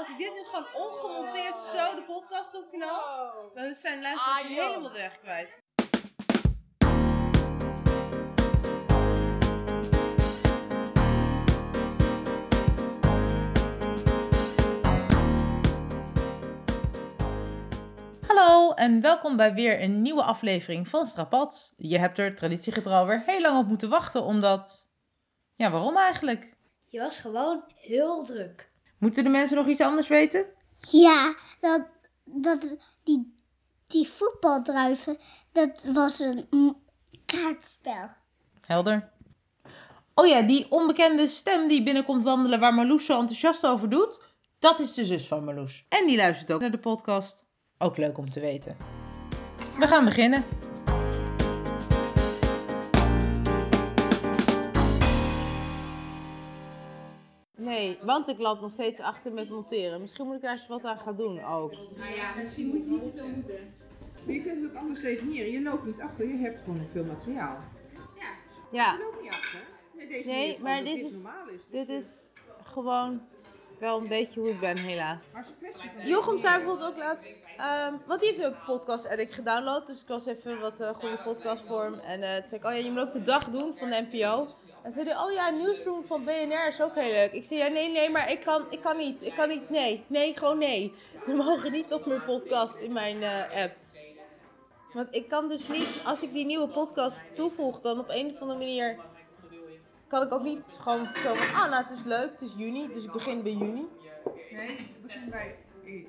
als ik dit nu gewoon ongemonteerd zo de podcast opknal, dan zijn luisteraars Ah, helemaal de weg kwijt. Hallo en welkom bij weer een nieuwe aflevering van Strapat. Je hebt er traditiegetrouw weer heel lang op moeten wachten, omdat... Ja, waarom eigenlijk? Je was gewoon heel druk. Moeten de mensen nog iets anders weten? Ja, dat, dat, die, die voetbaldruiven, dat was een kaartspel. Helder. Oh ja, die onbekende stem die binnenkomt wandelen waar Marloes zo enthousiast over doet, dat is de zus van Marloes. En die luistert ook naar de podcast. Ook leuk om te weten. We gaan beginnen. Nee, want ik loop nog steeds achter met monteren. Misschien moet ik daar eens wat aan gaan doen ook. Nou ja, misschien moet je niet te veel moeten. Maar je kunt het ook anders definiëren. Je loopt niet achter, je hebt gewoon nog veel materiaal. Ja, Je loopt niet achter. Nee, gewoon maar dit is- normaal is. Dus dit je- is gewoon wel een beetje hoe ik ben, helaas. Maar het is een kwestie van... Jochem zei bijvoorbeeld ook laatst, ehm, want die heeft ook podcast Addict gedownload. Dus ik was even wat eh, goede podcastvorm. En eh toen zei ik, oh ja, je moet ook de dag doen van de NPO. En toen zei hij, oh ja, Newsroom van BNR is ook heel leuk. Ik zei, ja, nee, nee, maar ik kan, ik kan niet. Ik kan niet, nee. Nee, gewoon nee. We mogen niet nog meer podcast in mijn eh, app. Want ik kan dus niet, als ik die nieuwe podcast toevoeg, dan op een of andere manier... Kan ik ook niet gewoon zo van, ah, nou, het is leuk, het is juni, dus ik begin bij juni. Nee, het begint bij...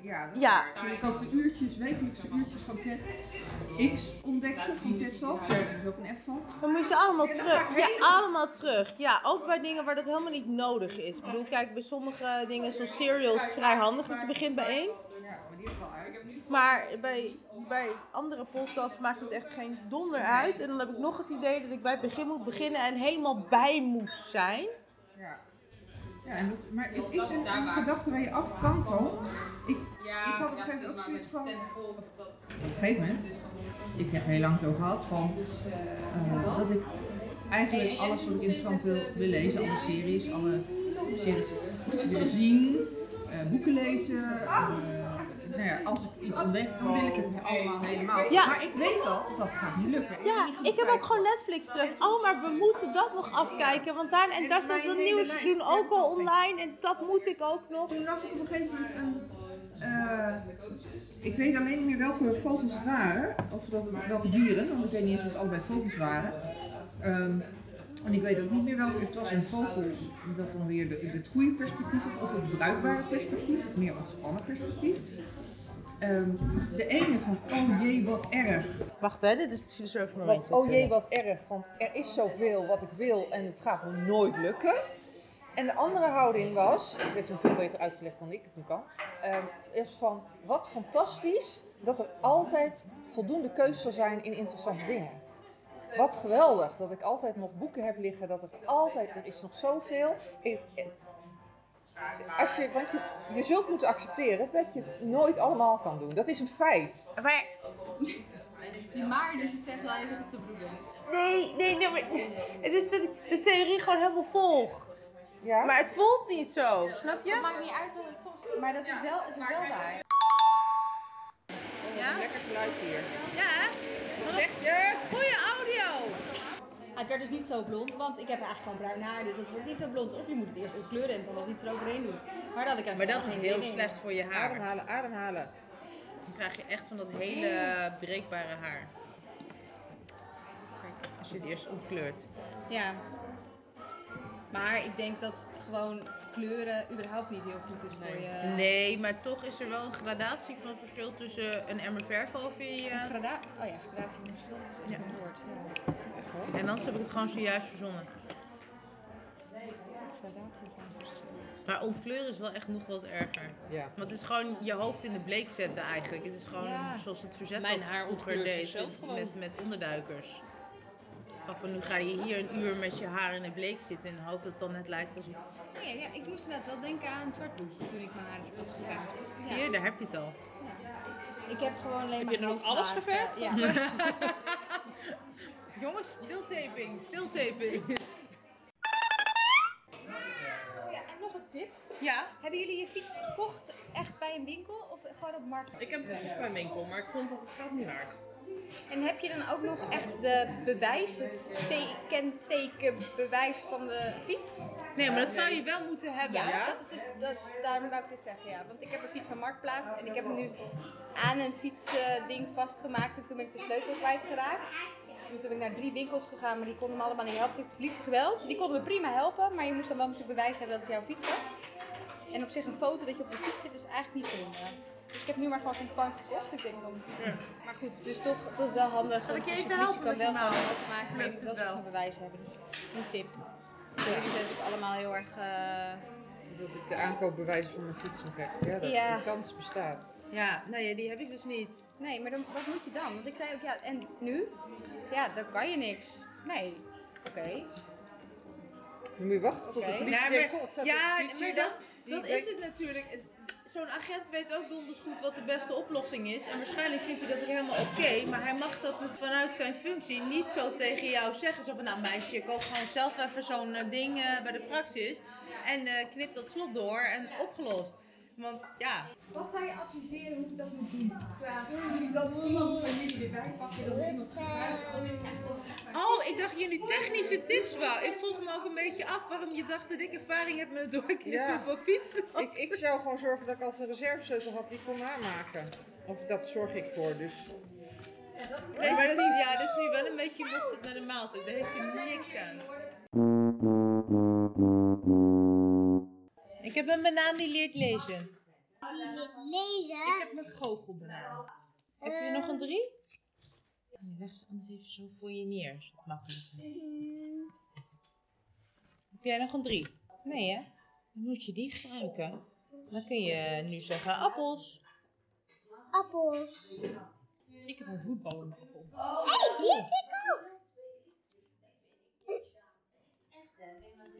Ja, dat Ja. waar. Ik ook de uurtjes, wekelijkse uurtjes van TED X ontdekte, van TED Talk, daar heb ik ook een app van. Dan moet je ze allemaal Ja, terug. Ja, allemaal terug. Ja, ook bij dingen waar dat helemaal niet nodig is. Ik bedoel, kijk, bij sommige dingen zoals serials is het vrij handig dat je begint bij één. Ja, maar die heb ik wel uit. Maar bij, bij andere podcasts maakt het echt geen donder uit. En dan heb ik nog het idee dat ik bij het begin moet beginnen en helemaal bij moet zijn. Ja. Ja, en dat, maar het is een, een gedachte waar je af kan komen. Ik, ik had op een gegeven moment ook zoiets van... Op een gegeven moment, ik heb heel lang zo gehad van... eh, dat ik eigenlijk alles wat ik interessant wil, wil lezen, alle series, alle series willen zien, eh, boeken lezen. eh, nou ja, als ik iets ontdek, dan wil ik het allemaal helemaal. Ja. Maar ik weet al, dat gaat niet lukken. Ja, ik heb ook gewoon Netflix terug. Oh, maar we moeten dat nog afkijken. Want daar, en daar staat dat nieuwe seizoen ook al online. En dat moet ik ook nog. Toen las ik op een gegeven moment een. Eh, ik weet alleen niet meer welke vogels het waren. Of dat het, welke dieren, want ik weet niet eens of het allebei vogels waren. Ehm, en ik weet ook niet meer welke. Het was een vogel dat dan weer de, het goede perspectief had, of het bruikbare perspectief, het meer ontspannen perspectief. Ehm, de ene van, oh jee, wat erg. Wacht hè, dit is het filosoof van oh jee, wat erg, want er is zoveel wat ik wil en het gaat me nooit lukken. En de andere houding was, het werd toen veel beter uitgelegd dan ik het nu kan, ehm, is van wat fantastisch dat er altijd voldoende keuze zal zijn in interessante dingen. Wat geweldig dat ik altijd nog boeken heb liggen, dat er altijd, er is nog zoveel. Ik, eh, als je, want je, je zult moeten accepteren dat je het nooit allemaal kan doen. Dat is een feit. Maar Die maar dus het zegt wel even op de broeder. Nee, nee, nee, maar het is dat ik de theorie gewoon helemaal volg. Ja? Maar het voelt niet zo, snap je? Het maakt niet uit dat het soms maar dat is wel, het is wel waar. Ja? Lekker geluid hier. Ja, hè? Wat zeg je? Goeie audio. Het werd dus niet zo blond, want ik heb eigenlijk gewoon bruin haar, dus het wordt niet zo blond. Of je moet het eerst ontkleuren en dan nog iets eroverheen doen. Maar dat ik Maar dat is heel slecht voor je haar. Ademhalen, ademhalen. Dan krijg je echt van dat hele breekbare haar. Kijk, als je het eerst ontkleurt. Ja. Maar ik denk dat gewoon kleuren überhaupt niet heel goed is voor je. Nee, maar toch is er wel een gradatie van verschil tussen een emmer verf over je... Een grada oh ja, gradatie van verschil, dat is echt Ja. een woord. Ja. En anders heb ik het gewoon zojuist verzonnen. Gradatie van verschil. Maar ontkleuren is wel echt nog wat erger. Ja. Want het is gewoon je hoofd in de bleek zetten eigenlijk. Het is gewoon Ja. zoals het verzet Mijn dat haar vroeger deed met, met onderduikers. Van, van nu ga je hier een uur met je haar in de bleek zitten en hoop dat het dan net lijkt alsof... Nee, ja, ik moest inderdaad wel denken aan het zwartboekje toen ik mijn haar had geverfd. Ja. Hier, daar heb je het al. Ik heb gewoon alleen Heb maar je dan ook alles ge- geverfd? Ja. Jongens, stiltaping, stiltaping. ja, en nog een tip. Ja, Hebben jullie je fiets gekocht bij een winkel of gewoon op markt? Ik heb het bij een winkel, maar ik vond dat het geld niet waard. En heb je dan ook nog echt de bewijs, het kenteken bewijs van de fiets? Nee, maar dat zou je wel moeten hebben. Ja, dat is dus, dat is, daarom wou ik dit zeggen, ja. Want ik heb een fiets van Marktplaats en ik heb hem nu aan een fietsding vastgemaakt en toen ben ik de sleutel kwijtgeraakt. Toen ben ik naar drie winkels gegaan, maar die konden me allemaal niet helpen. Ik politie geweld. Die konden me prima helpen, maar je moest dan wel natuurlijk bewijs hebben dat het jouw fiets was. En op zich een foto dat je op de fiets zit is eigenlijk niet vinden. Dus ik heb nu maar gewoon zo'n tank gekocht. Ik denk van, maar goed, dus toch, toch wel handig. Zal ik je even helpen kan met wel een foto maken, Lukt het wel bewijs hebben. Dus dat is een tip. Jullie zijn natuurlijk allemaal heel erg... eh, Dat ik de aankoopbewijzen van mijn fiets nog heb. Ja, dat Ja. die kans bestaat. Ja, nou ja, die heb ik dus niet. Nee, maar dan, wat moet je dan? Want ik zei ook, ja, en nu? Ja, dan kan je niks. Nee. Oké. Dan moet je wachten tot de Oké. politie Ja, maar- "God, staat Ja, de politie maar dan?" dat, dat is het natuurlijk. Zo'n agent weet ook donders goed wat de beste oplossing is. En waarschijnlijk vindt hij dat ook helemaal oké. maar hij mag dat vanuit zijn functie niet zo tegen jou zeggen. Zo van, nou meisje, koop gewoon zelf even zo'n eh, ding eh, bij de praxis. En eh, knip dat slot door en opgelost. Want ja, Wat zou je adviseren hoe ik dat moet doen? Qua dat iemand van jullie erbij pakken, dat iemand Oh, ik dacht jullie technische tips wou. Ik vroeg me ook een beetje af waarom je dacht dat ik ervaring heb met het doorknippen Ja. van fietsen. Ik, ik zou gewoon zorgen dat ik altijd een reservesleutel had die ik kon aanmaken. Of dat zorg ik voor, dus... Nee, maar dat is, ja, dat is nu wel een beetje mosterd naar de maaltijd. Daar heeft je niks aan. Ik heb een banaan die leert lezen. Die leert Ik lezen. heb een goochelbanaan. Heb je nog een drie? Nee, leg ze anders even zo voor je neer. Is makkelijker. Heb jij nog een drie? Nee hè? Dan moet je die gebruiken. Dan kun je nu zeggen appels. Appels. Ik heb een voetbalappel. Hé, die heb ik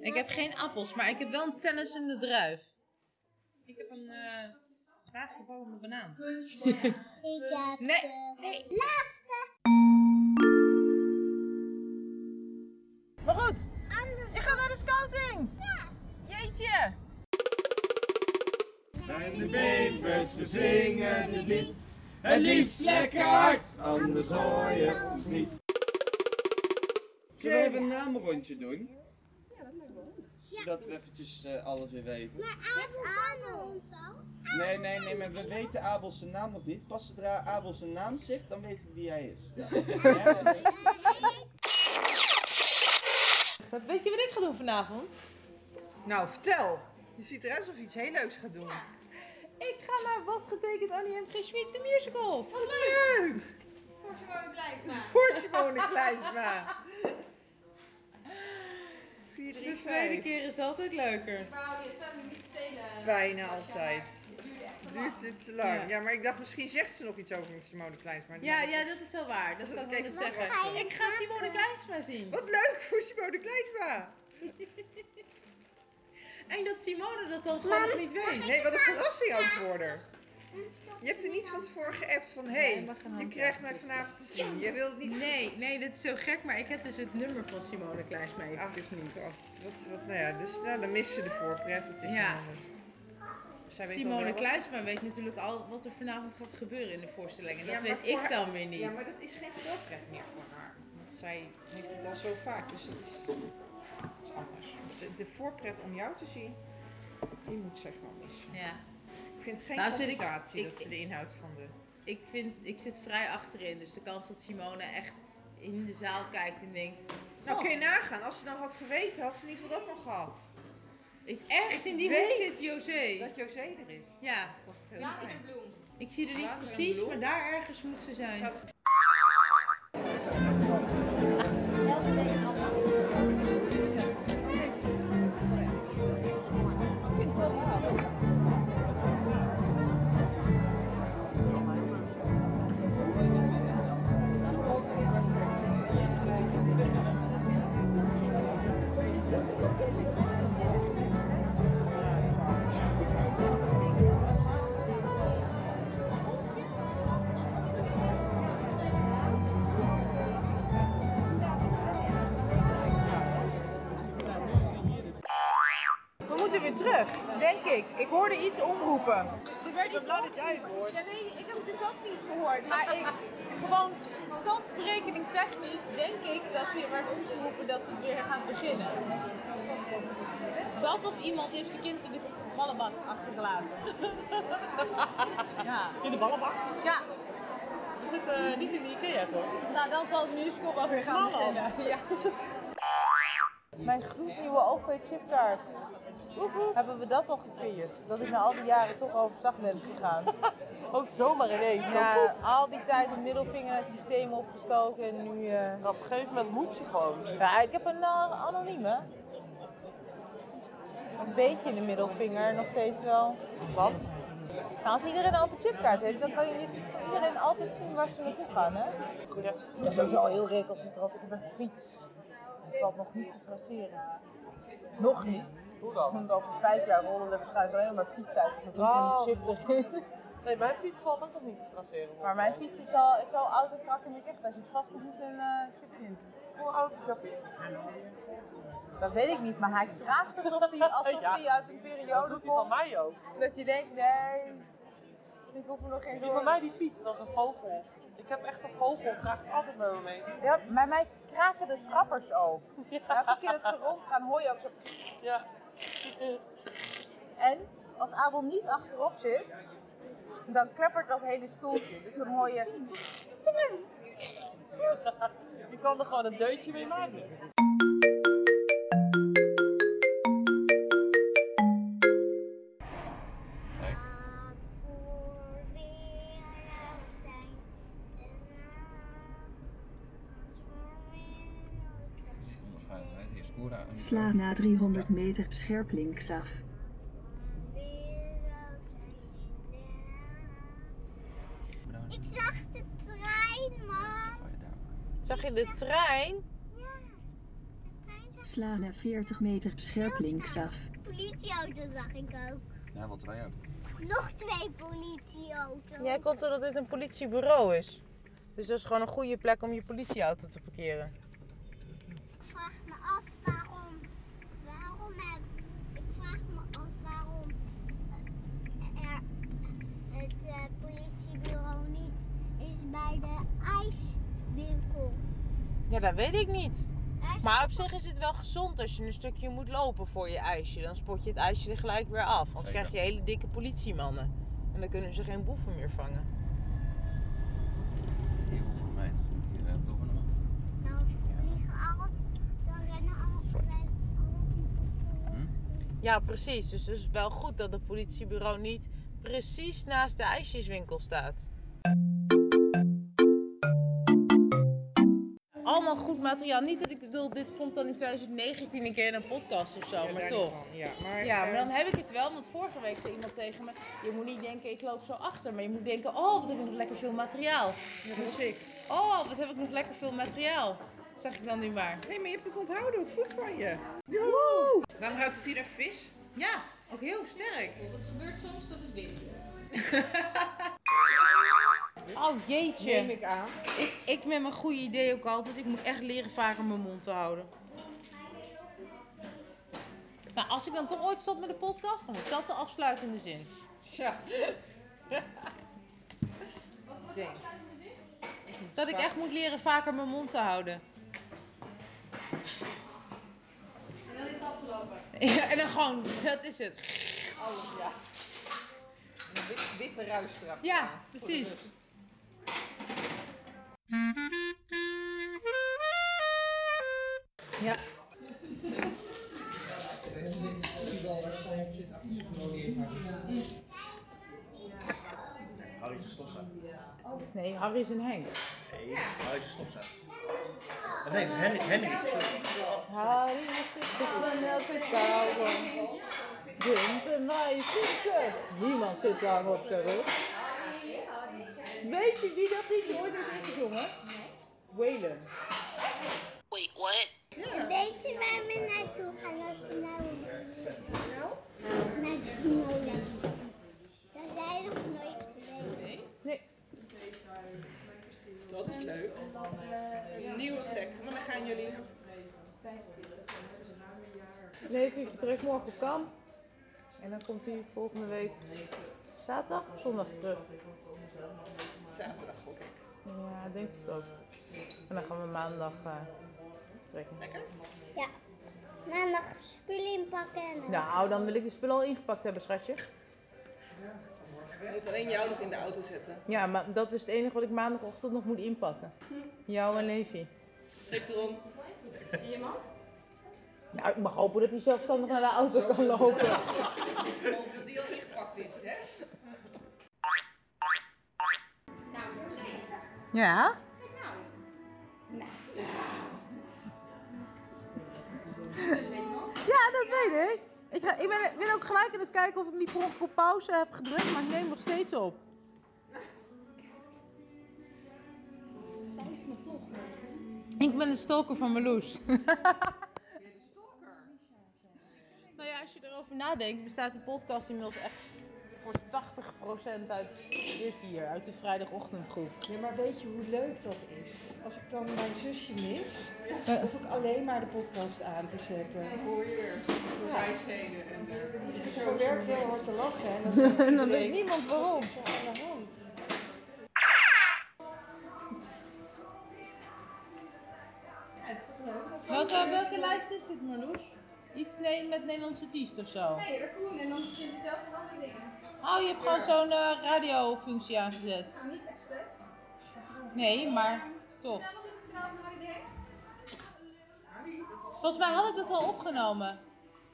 Ik heb geen appels, maar ik heb wel een tennisende druif. Ik heb een uh, basketballende banaan. Ik heb Nee, de nee. laatste. Maar goed, Anders. ik ga naar de scouting. Jeetje. zijn de bevers, we zingen het lied. Het liefst lekker hard, anders hoor je ons niet. Zullen we even een naamrondje doen? Ja, dat lijkt wel. Zodat we eventjes eh, alles weer weten. Maar Abel dan Nee, nee, nee, maar we weten Abel zijn naam nog niet. Pas zodra Abel zijn naam zegt, dan weten we wie hij is. Ja. Wat, weet je wat ik ga doen vanavond? Nou, vertel. Je ziet eruit alsof je iets heel leuks gaat doen. Ik ga naar Was getekend Annie M. G. Schmid, de musical. Wat leuk! Voor Simone Kleinsma. Voor Simone Kleinsma. 4, De 3, tweede 5. keer is altijd leuker. Wauw, je niet te stelen. Bijna altijd. Het duurde echt te lang. Duurt dit te lang? Ja. Ja, maar ik dacht misschien zegt ze nog iets over Simone Kleinsma. Ja, ja, dat is wel waar. Dat Dat zou ik wel even zeggen. Ik ga Simone Kleinsma zien. Wat leuk voor Simone Kleinsma. En dat Simone dat dan gewoon nog niet weet. Nee, wat een verrassing ook voor haar. Je hebt er niet van tevoren geappt van, hé, hey, je krijgt mij vanavond te zien. Je wilt niet... Nee, nee, dat is zo gek, maar ik heb dus het nummer van Simone Kleinsma Ach, eventjes niet. Wat, wat, wat, nou ja, dus nou, dan mis je de voorpret. Het is Ja. Simone Kleinsma weet natuurlijk al wat er vanavond gaat gebeuren in de voorstelling. En dat Ja, weet voor ik haar- dan weer niet. Ja, maar dat is geen voorpret meer voor haar. Want zij heeft het al zo vaak, dus dat is, dat is anders. Dus De voorpret om jou te zien, die moet zeg maar missen. Ja. Ik vind geen Nou, ik- ik- dat ze de inhoud van de... Ik, vind, ik zit vrij achterin, dus de kans dat Simone echt in de zaal kijkt en denkt... Nou, "Oh, kun je nagaan. Als ze nou had geweten, had ze in ieder geval dat nog gehad. ik, ergens in die hoek zit José. Dat José er is. Ja, Dat is toch veel Ja, ik bloem. ik zie er niet Later precies, maar daar ergens moet ze zijn. Denk ik. Ik hoorde iets omroepen. Er werd iets dat jij het hoort. Ja, nee, ik heb het dus ook niet gehoord. Maar ik, gewoon kansberekening technisch denk ik dat er werd omgeroepen dat het weer gaat beginnen. Dat of iemand heeft zijn kind in de ballenbak achtergelaten. Ja. In de ballenbak? Ja, We zitten niet in de Ikea toch? nou dan zal het musical wel weer gaan beginnen. Ja. Mijn gloednieuwe OV-chipkaart. Hebben we dat al gevierd? Dat ik na al die jaren toch overstag ben gegaan. Ook zomaar ineens. Ja, al die tijd een middelvinger het systeem opgestoken en nu... eh, Op een gegeven moment moet je gewoon. Ja, ik heb een uh, anonieme. Een beetje in de middelvinger, nog steeds wel. Want? Nou, als iedereen altijd chipkaart heeft, dan kan je van iedereen altijd zien waar ze naartoe gaan, hè? Ja. Dat is sowieso heel recalcitrant. Ik heb een fiets. Dat valt nog niet te traceren. Nog niet. Hoe dan? Want over vijf jaar rollen er waarschijnlijk alleen maar fiets uit. Dus Oh. een chip erin. Nee, mijn fiets valt ook nog niet te traceren. Maar mijn fiets is al is zo oud en krak in de echt. Daar zit vast nog niet een eh, chip in. Hoe oud is jouw fiets? Dat weet ik niet, maar hij vraagt alsof hij alsof Ja. hij uit een periode hij van komt. mij ook. Dat je denkt, nee, ik hoef er nog geen Die van mij die piept als een vogel. Ik heb echt een vogel, ik altijd met me mee. Ja, bij mij kraken de trappers ook. Elke keer dat ze rondgaan hoor je ook zo. Ja. En als Abel niet achterop zit, dan kleppert dat hele stoeltje. Dus dan hoor je. Je kan er gewoon een deuntje mee maken. Sla na 300 meter scherp linksaf. Ik zag de trein, man. Zag je de trein? Ja, de trein zag Sla na 40 meter scherp linksaf. Politieauto zag ik ook. Ja, wat wij ook. Nog twee politieauto's. Jij komt doordat dit een politiebureau is. Dus dat is gewoon een goede plek om je politieauto te parkeren. Ik vraag me af waarom. Waarom heb. Ik vraag me af waarom. eh, Er, het eh, politiebureau niet is bij de ijswinkel. Ja, dat weet ik niet. Maar op zich is het wel gezond als je een stukje moet lopen voor je ijsje. Dan spot je het ijsje er gelijk weer af. Anders Zeker. krijg je hele dikke politiemannen. En dan kunnen ze geen boeven meer vangen. Uh, nog. Nou, vliegen. Dan rennen al. rennen al Hm? Ja, precies. Dus het is wel goed dat het politiebureau niet precies naast de ijsjeswinkel staat. Allemaal goed materiaal. Niet dat ik bedoel, dit komt dan in 2019 een keer in een podcast of zo, maar toch. Ja, maar, Ja, maar eh, dan heb ik het wel, want vorige week zei iemand tegen me: Je moet niet denken, ik loop zo achter, maar je moet denken: Oh, wat heb ik nog lekker veel materiaal. dat is ik. Oh, wat heb ik nog lekker veel materiaal. Zeg ik dan nu maar. Nee, maar je hebt het onthouden. Wat goed van je. Waarom ruikt het hier naar vis? Ja, ook heel sterk. Dat gebeurt soms, dat is wit. Oh jeetje. Neem ik aan. Ik, ik met mijn goede idee ook altijd. Ik moet echt leren vaker mijn mond te houden. Nou, als ik dan toch ooit stop met de podcast, dan wordt dat de afsluitende zin. Ja. Denk. Dat ik echt moet leren vaker mijn mond te houden. En dan is het afgelopen. Ja, en dan gewoon, dat is het. Alles, ja. Een witte ruis eraf. Ja, precies. Ja. Harry is een stofzuiger. Nee, Harry is een Henk. Nee, Harry is een stofzuiger. Oh, nee, het is Henry. Henry. Sorry. Harry is van elke koude. Dumpen wij fietsen. Niemand zit daar op zijn rug. Weet je wie dat liedje ooit heeft ingezongen? Waylon. Weet je waar we naartoe gaan als we nou naar de Snowland? Daar zijn we nog nooit geweest. Nee. Dat is leuk. Een nieuwe plek. Maar dan gaan jullie... Nee, je terug morgen op kamp? En dan komt hij volgende week zaterdag of zondag terug. Zaterdag gok ik. Ja, ik denk het ook. En dan gaan we maandag eh trekken. Lekker? Ja. Maandag spullen inpakken en dan... Nou, dan wil ik de spullen al ingepakt hebben, schatje. We moeten alleen jou nog in de auto zetten. Ja, maar dat is het enige wat ik maandagochtend nog moet inpakken. Jou en Levi. Strik erom. Nou, ik mag hopen dat hij zelfstandig naar de auto kan lopen. Hopen dat die al ingepakt is, hè? Ja? Ja, dat weet ik. Ik, ga, ik, ben, ik ben ook gelijk aan het kijken of ik niet per op pauze heb gedrukt, maar ik neem nog steeds op. Ik ben de stalker van Marloes. nou ja, als je erover nadenkt, bestaat de podcast inmiddels echt voor 80% uit dit hier, uit de vrijdagochtendgroep. Ja, maar weet je hoe leuk dat is? Als ik dan mijn zusje mis, hoef ik alleen maar de podcast aan te zetten. Hoor je weer wijsheden en eh, Ik heel hard te lachen en dan, denkt En dan weet niemand waarom. Aan de hand? Welke, welke lijst is dit, Marloes? Iets nee, met Nederlandse artiest of zo? Nee, raccoon en dan zit andere dingen. Oh, je hebt gewoon zo'n eh, radiofunctie aangezet. Nou, niet expres. Nee, maar toch. Volgens mij had ik dat al opgenomen.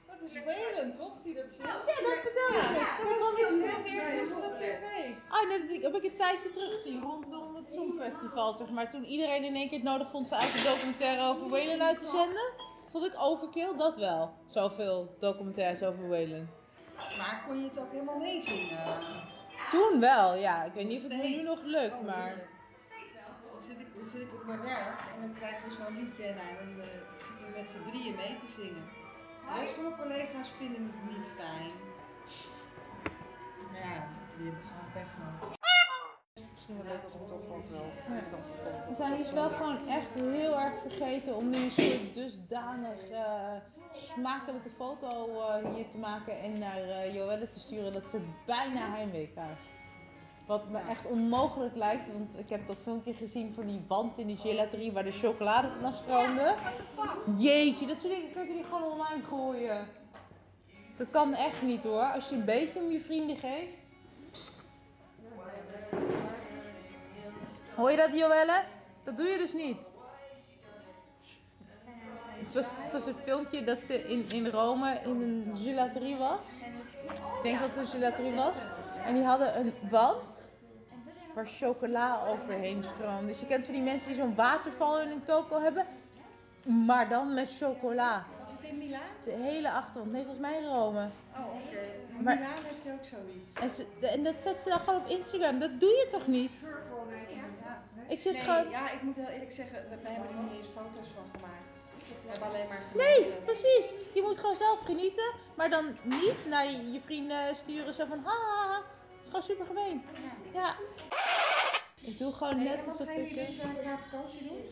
Dat is Welen, toch? Die dat zingt? Ja, dat bedoel ik. Ja, Dat was weer gisteren op tv. Oh, nee, dat heb ik een tijdje teruggezien rondom het Songfestival, zeg maar. Toen iedereen in één keer het nodig vond zijn eigen documentaire over Whalen uit te zenden. Vond ik overkill, dat wel. Zoveel documentaires over Whalen. Maar kon je het ook helemaal meezingen? Toen wel, ja. Ik weet niet of het me nu nog lukt, Oh, maar... Dan zit, ik, dan zit ik op mijn werk en dan krijgen we zo'n liedje en nou, dan eh, zitten we met z'n drieën mee te zingen. De rest van mijn collega's vinden het niet fijn. Maar ja, die hebben gewoon pech gehad. Misschien wel leuk om toch ook wel. We zijn dus wel gewoon echt heel erg vergeten om nu een soort dusdanig eh, smakelijke foto eh, hier te maken en naar eh Joelle te sturen dat ze bijna heimwee krijgt. Wat me echt onmogelijk lijkt, want ik heb dat filmpje gezien van die wand in die gelaterie waar de chocolade vanaf stroomde. Jeetje, dat soort dingen kun je niet gewoon online gooien. Dat kan echt niet hoor, als je een beetje om je vrienden geeft. Hoor je dat, Joelle? Dat doe je dus niet. Het was, het was een filmpje dat ze in, in Rome in een gelaterie was. Ik denk dat het een gelaterie was. En die hadden een wand waar chocola overheen stroomde. Dus je kent van die mensen die zo'n waterval in hun toko hebben. Maar dan met chocola. Was het in Milaan? De hele achterwand. Nee, volgens mij in Rome. Oh, oké. In Milaan heb je ook zoiets. En, ze, en dat zet ze dan gewoon op Instagram. Dat doe je toch niet? Ja. Ik zit nee, gewoon... Ja, ik moet heel eerlijk zeggen, we hebben er niet eens foto's van gemaakt. We hebben alleen maar Nee, precies. Je moet gewoon zelf genieten, maar dan niet naar je, vrienden sturen zo van ha, ha, ha. Het is gewoon super gemeen. Ja. Ik doe gewoon Hey, net en wat alsof gaan jullie ik... deze aan vakantie doen?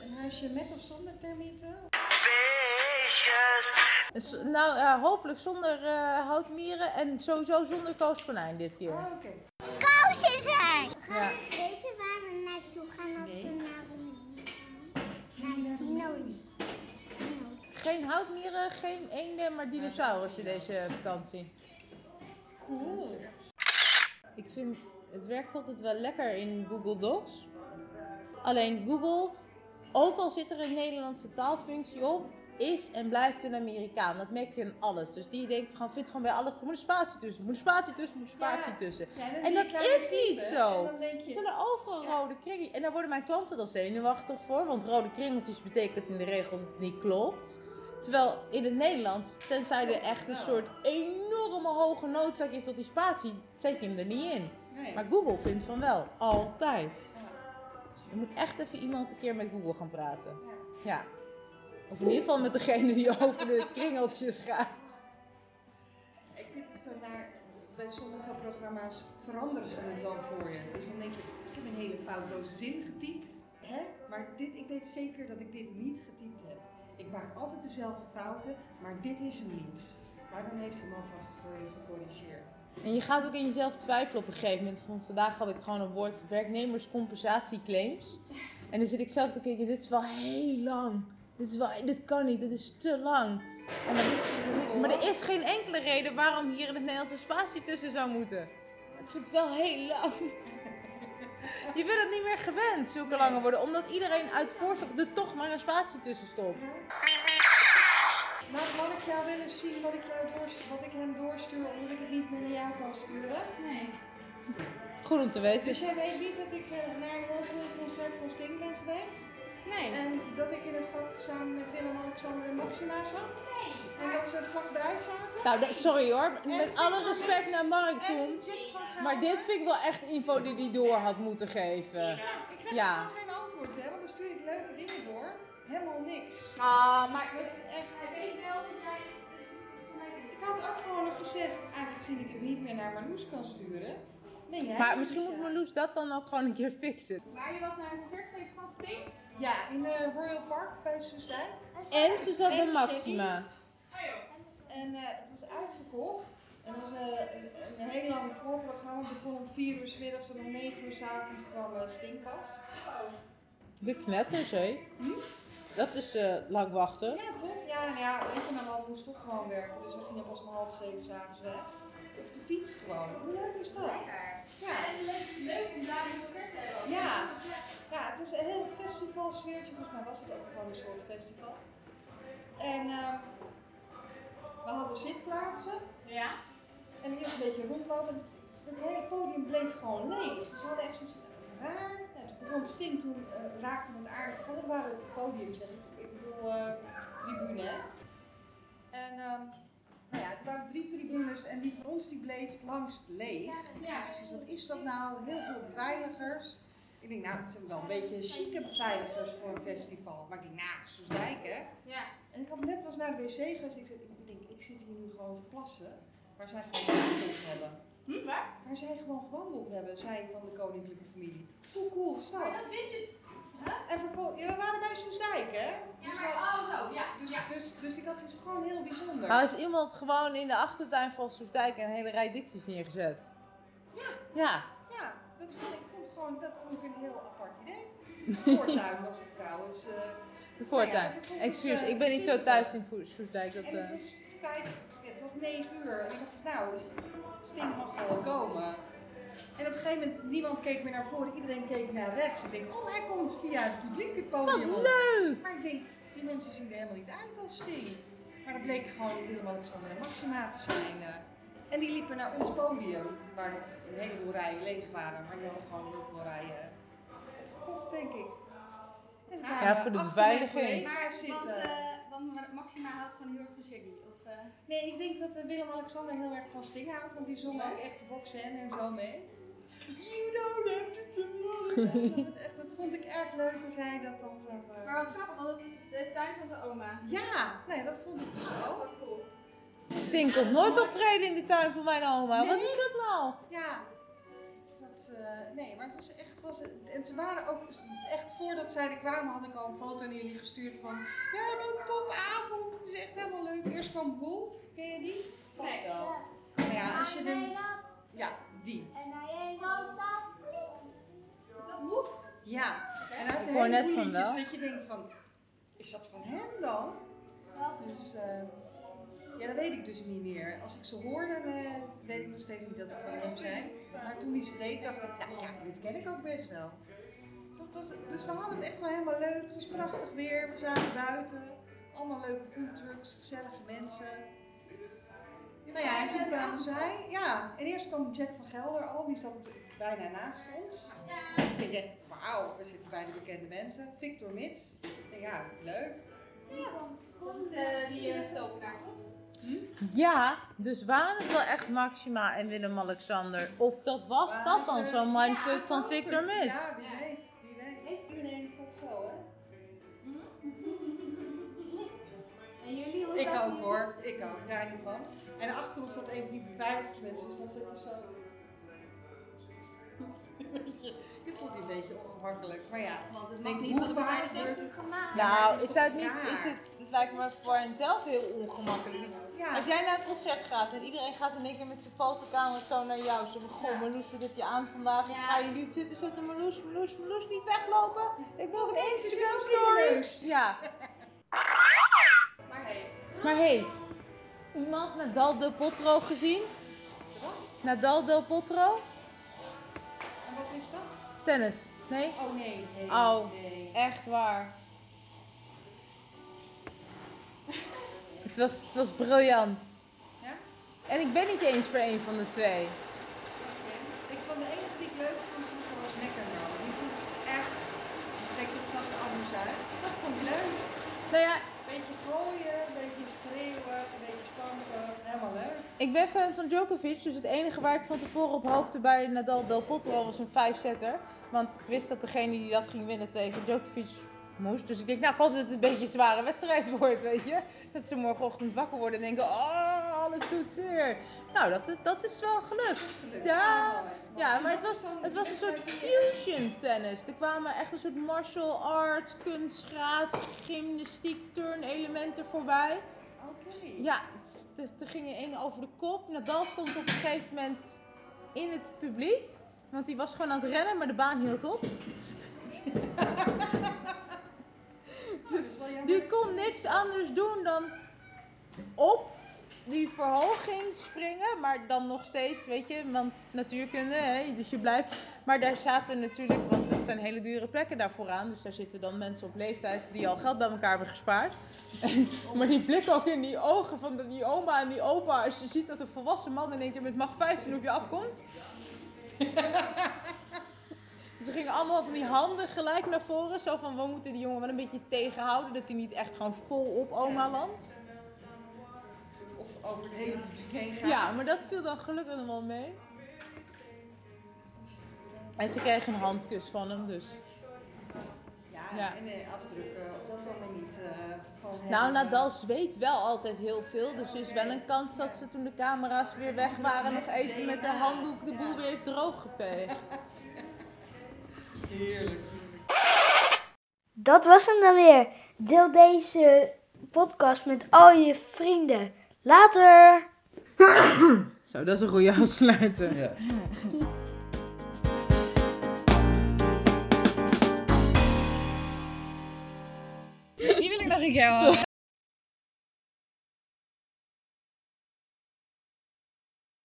Een huisje met of zonder termieten? Dus, nou, ja, hopelijk zonder eh, houtmieren en sowieso zonder kooskonijn dit keer. Oh, oké. Kousen zijn! Ja. Weten waar we naartoe gaan als we naar Naar Tino's. Geen houtmieren, geen eenden, maar dinosaurussen deze vakantie. Cool. Ik vind, het werkt altijd wel lekker in Google Docs. Alleen Google, ook al zit er een Nederlandse taalfunctie op, is en blijft een Amerikaan. Dat merk je in alles. Dus die denkt gewoon, vindt gewoon bij alles, er moet een spatie tussen, moet een spatie tussen, moet een spatie tussen. Ja, En dat is niet zo. Er er overal rode kringen. En daar worden mijn klanten dan zenuwachtig voor. Want rode kringeltjes betekent in de regel dat het niet klopt. Terwijl in het Nederlands, tenzij er echt een soort enorme hoge noodzaak is tot die spatie, zet je hem er niet in. nee. Maar Google vindt van wel, altijd. Dus je moet echt even iemand een keer met Google gaan praten. Ja. Of in ieder geval met degene die over de kringeltjes gaat. Ik vind het zo naar, bij sommige programma's veranderen ze het dan voor je. Dus dan denk je, ik heb een hele foutloze zin getypt. Hè? Maar dit, ik weet zeker dat ik dit niet getypt heb. Ik maak altijd dezelfde fouten, maar dit is hem niet. Maar dan heeft hij man vast voor je gecorrigeerd. En je gaat ook in jezelf twijfelen op een gegeven moment. Van vandaag had ik gewoon een woord werknemerscompensatieclaims. En dan zit ik zelf te kijken, dit is wel heel lang. Dit, is wel, dit kan niet, dit is te lang. En maar er is geen enkele reden waarom hier in het Nederlands een spatie tussen zou moeten. Ik vind het wel heel lang. Je bent het niet meer gewend, zulke lange woorden. Omdat iedereen uit voorzorg er toch maar een spatie tussen stopt. Maar mag ik jou willen zien wat ik, jou wat ik hem doorstuur omdat ik het niet meer naar jou kan sturen? Nee. Goed om te weten. Dus jij weet niet dat ik eh, naar een heel veel concert van Sting ben geweest? Nee. En dat ik in het vak samen met Willem-Alexander en Maxima zat? Nee. En dat ze vlakbij zaten? Nou, sorry hoor. Met alle respect naar Mark en toen. Maar dit vind ik wel echt info die hij door had moeten geven. Ik krijg Ja. gewoon geen antwoord, hè? Want dan stuur ik leuke dingen door. Helemaal niks. Ah, maar Het is echt... Ik had ook gewoon nog gezegd, aangezien ik het niet meer naar Marloes kan sturen. Ben jij Maar misschien ja. moet Marloes dat dan ook gewoon een keer fixen. Maar je was naar een concert geweest van Sting? Ja, in de Royal Park bij Soestdijk. En ze zat bij Maxima. En eh, het was uitverkocht. En het was eh, een, een heel lang voorprogramma. Het begon om 4 uur s middags en om 9 uur s avonds kwam uh, Sting pas. De knetters, hé. Dat is eh, lang wachten. Ja, toch? Ja, nou ja, ik en mijn man moest toch gewoon werken. Dus we gingen pas om half zeven s'avonds weg. Op de fiets gewoon. Hoe leuk is dat? Ja. En het is leuk, om daar een concert te hebben. Ja. ja, het is een heel festivalsfeertje. Volgens mij was het ook gewoon een soort festival. En ehm, hadden zitplaatsen. Ja. En eerst een beetje rondlopen. Het, het hele podium bleef gewoon leeg. Dus we hadden echt zoiets raar. Ja, toen begon Sting, toen eh, raakte het aardig vol. Het waren het podium, zeg ik. Ik bedoel, eh, tribune, hè. En ehm, nou ja, het waren drie tribunes en die van ons die bleef het langst leeg. Ja. Zei, wat is dat nou? Heel veel beveiligers. Ik denk, nou, het zijn wel een beetje chique beveiligers voor een festival. Maar ik denk, nou, Soesdijk, hè. Ja. En ik had net was naar de wc geweest. Ik, zei, ik denk, ik zit hier nu gewoon te plassen. Waar zij gewoon gewandeld hebben. Hm, waar? Waar zij gewoon gewandeld hebben, zij van de koninklijke familie. Hoe cool is dat? Maar dat wist je. En vervolgens, ja, we waren bij Soesdijk, hè? Ja, Dus, maar oh zo, ja. dus, ja. dus, dus ik had zoiets gewoon heel bijzonder. Nou is iemand gewoon in de achtertuin van Soestdijk een hele rij dicties neergezet. Ja. Ja. Ja, dat vond ik, vond gewoon, dat vond ik een heel apart idee. De voortuin was het trouwens. eh, De voortuin. Nou ja, vervolgens, Excuus, eh, ik ben niet zo zitten thuis in Soestdijk. Dat, En het eh, was vijf, ja, het was negen uur. En ik gezegd, nou, Sting mag gewoon komen. En op een gegeven moment, niemand keek meer naar voren, iedereen keek naar rechts. Ik denk, oh, hij komt via het publiek het podium Wat leuk! Maar ik denk, die mensen zien er helemaal niet uit als Sting. Maar dat bleek gewoon Willem-Alexander en Maxima te zijn. eh. En die liepen naar ons podium, waar nog een heleboel rijen leeg waren. Maar die hadden gewoon heel veel rijen opgekocht, denk ik. Ja, voor de beveiliging. Maar zitten. want, eh, want Maxima houdt gewoon heel erg van Shaggy. Of, eh, Nee, ik denk dat eh, Willem-Alexander heel erg van Sting houdt, want die zong ook echt Roxanne en zo mee. You don't have to tell me. dat, echt, dat vond ik erg leuk dat hij dat dan zo... Maar wat grappig, want dat is de tuin van zijn oma. Ja, nee, dat vond ik dus Dat is ook. wel cool. Sting komt nooit optreden in de tuin van mijn oma. Wat is dat nou? Ja. Eh, nee, maar het was echt... Was, en ze waren ook echt voordat zij er kwamen, had ik al een foto naar jullie gestuurd van... Ja, een topavond. Het is echt helemaal leuk. Eerst kwam Wolf, ken je die? Nee. wel. Nou ja, als je hem... Ja, die. En hij dan staat. Is dat hoe? Ja. En uit de Ik hoor hele net van wel. dat je denkt van... Is dat van hem dan? Dus... eh, ja, dat weet ik dus niet meer. Als ik ze hoor, dan eh, weet ik nog steeds niet dat ze van hem zijn. Maar toen hij ze deed, dacht ik, nou ja, dit ken ik ook best wel. Dus dat Dus we hadden het echt wel helemaal leuk. Het was prachtig weer. We zaten buiten. Allemaal leuke foodtrucks, gezellige mensen. Nou ja, en toen kwamen zij. Ja, en eerst kwam Jack van Gelder al. Die zat bijna naast ons. Ik denk echt, wauw, we zitten bij de bekende mensen. Victor Mits. Ik denk, ja, leuk. Dat is eh, die uh, tovenaar, toch? Ja, dus waren het wel echt Maxima en Willem-Alexander? Of dat was Waren dat dan zo'n mindfuck Ja, van dat Victor. Mits? Ja, wie weet, wie weet. Iedereen staat zo, hè? En jullie, hoe Ik ook hoor, ik ook, daar niet van. En achter ons zat een van die beveiligingsmensen, dus dan zit je zo. Je voelt je een beetje ongemakkelijk, maar ja. Want het Ik mag denk, niet van gebeurt het? gemaakt. Nou, het is is het niet, is het lijkt me voor hen zelf heel ongemakkelijk. Ja. Als jij naar een concert gaat en iedereen gaat in één keer met zijn fotocamera zo naar jou. Zo van, goh Marloes, wat heb je aan vandaag? Ik ga je nu zitten zetten, Marloes, Marloes, Marloes, niet weglopen. Ik wil een Instagram story. Ja. Maar hey, Maar hé, hey, iemand Nadal Del Potro gezien? Nadal Del Potro? Is dat? Tennis. Nee? Oh nee, nee. Oh. nee. Echt waar. Het was, het was briljant. Ja? En ik ben niet eens voor een van de twee. Ik vond de enige die ik leuk vond was McEnroe. Die vond ik echt, spreekt het vast de anders uit. Dat vond ik leuk. Nou ja, Beetje gooien, een beetje schreeuwen, een beetje stampen. Helemaal leuk. ik ben fan van Djokovic, dus het enige waar ik van tevoren op hoopte bij Nadal Del Potro was een 5-setter. Want ik wist dat degene die dat ging winnen tegen Djokovic moest. Dus ik denk, nou ik hoop dat het een beetje een zware wedstrijd wordt, weet je. Dat ze morgenochtend wakker worden en denken, oh, alles doet zeer. Nou, dat, dat is wel gelukt. Ja, ja, maar het was, het was een soort fusion tennis. Er kwamen echt een soort martial arts, kunst, schaats, gymnastiek, turnelementen voorbij. Oké. Ja, er ging één over de kop. Nadal stond op een gegeven moment in het publiek. Want die was gewoon aan het rennen, maar de baan hield op. dus die kon niks anders doen dan op die verhoging springen. Maar dan nog steeds, weet je, want natuurkunde, hè, dus je blijft. Maar daar zaten natuurlijk, want het zijn hele dure plekken daar vooraan. Dus daar zitten dan mensen op leeftijd die al geld bij elkaar hebben gespaard. Maar die blik ook in die ogen van die oma en die opa. Als je ziet dat een volwassen man in één keer met mag 15 op je afkomt. Ze gingen allemaal van die handen gelijk naar voren. Zo van, we moeten die jongen wel een beetje tegenhouden. Dat hij niet echt gewoon vol op oma landt. Of over het hele publiek heen gaan. Ja, maar dat viel dan gelukkig nog wel mee. En ze kreeg een handkus van hem, dus. Ja, Ja. en eh, afdrukken, of dat allemaal niet. eh, van Nou, hem, Nadal zweet wel altijd heel veel. Dus er is wel een kans dat ze toen de camera's weer weg waren, nog even met de handdoek de boel weer heeft droog geveegd. Heerlijk. Dat was hem dan weer. Deel deze podcast met al je vrienden. Later! Zo, dat is een goede afsluiter. Ja. die wil ik nog een keer horen.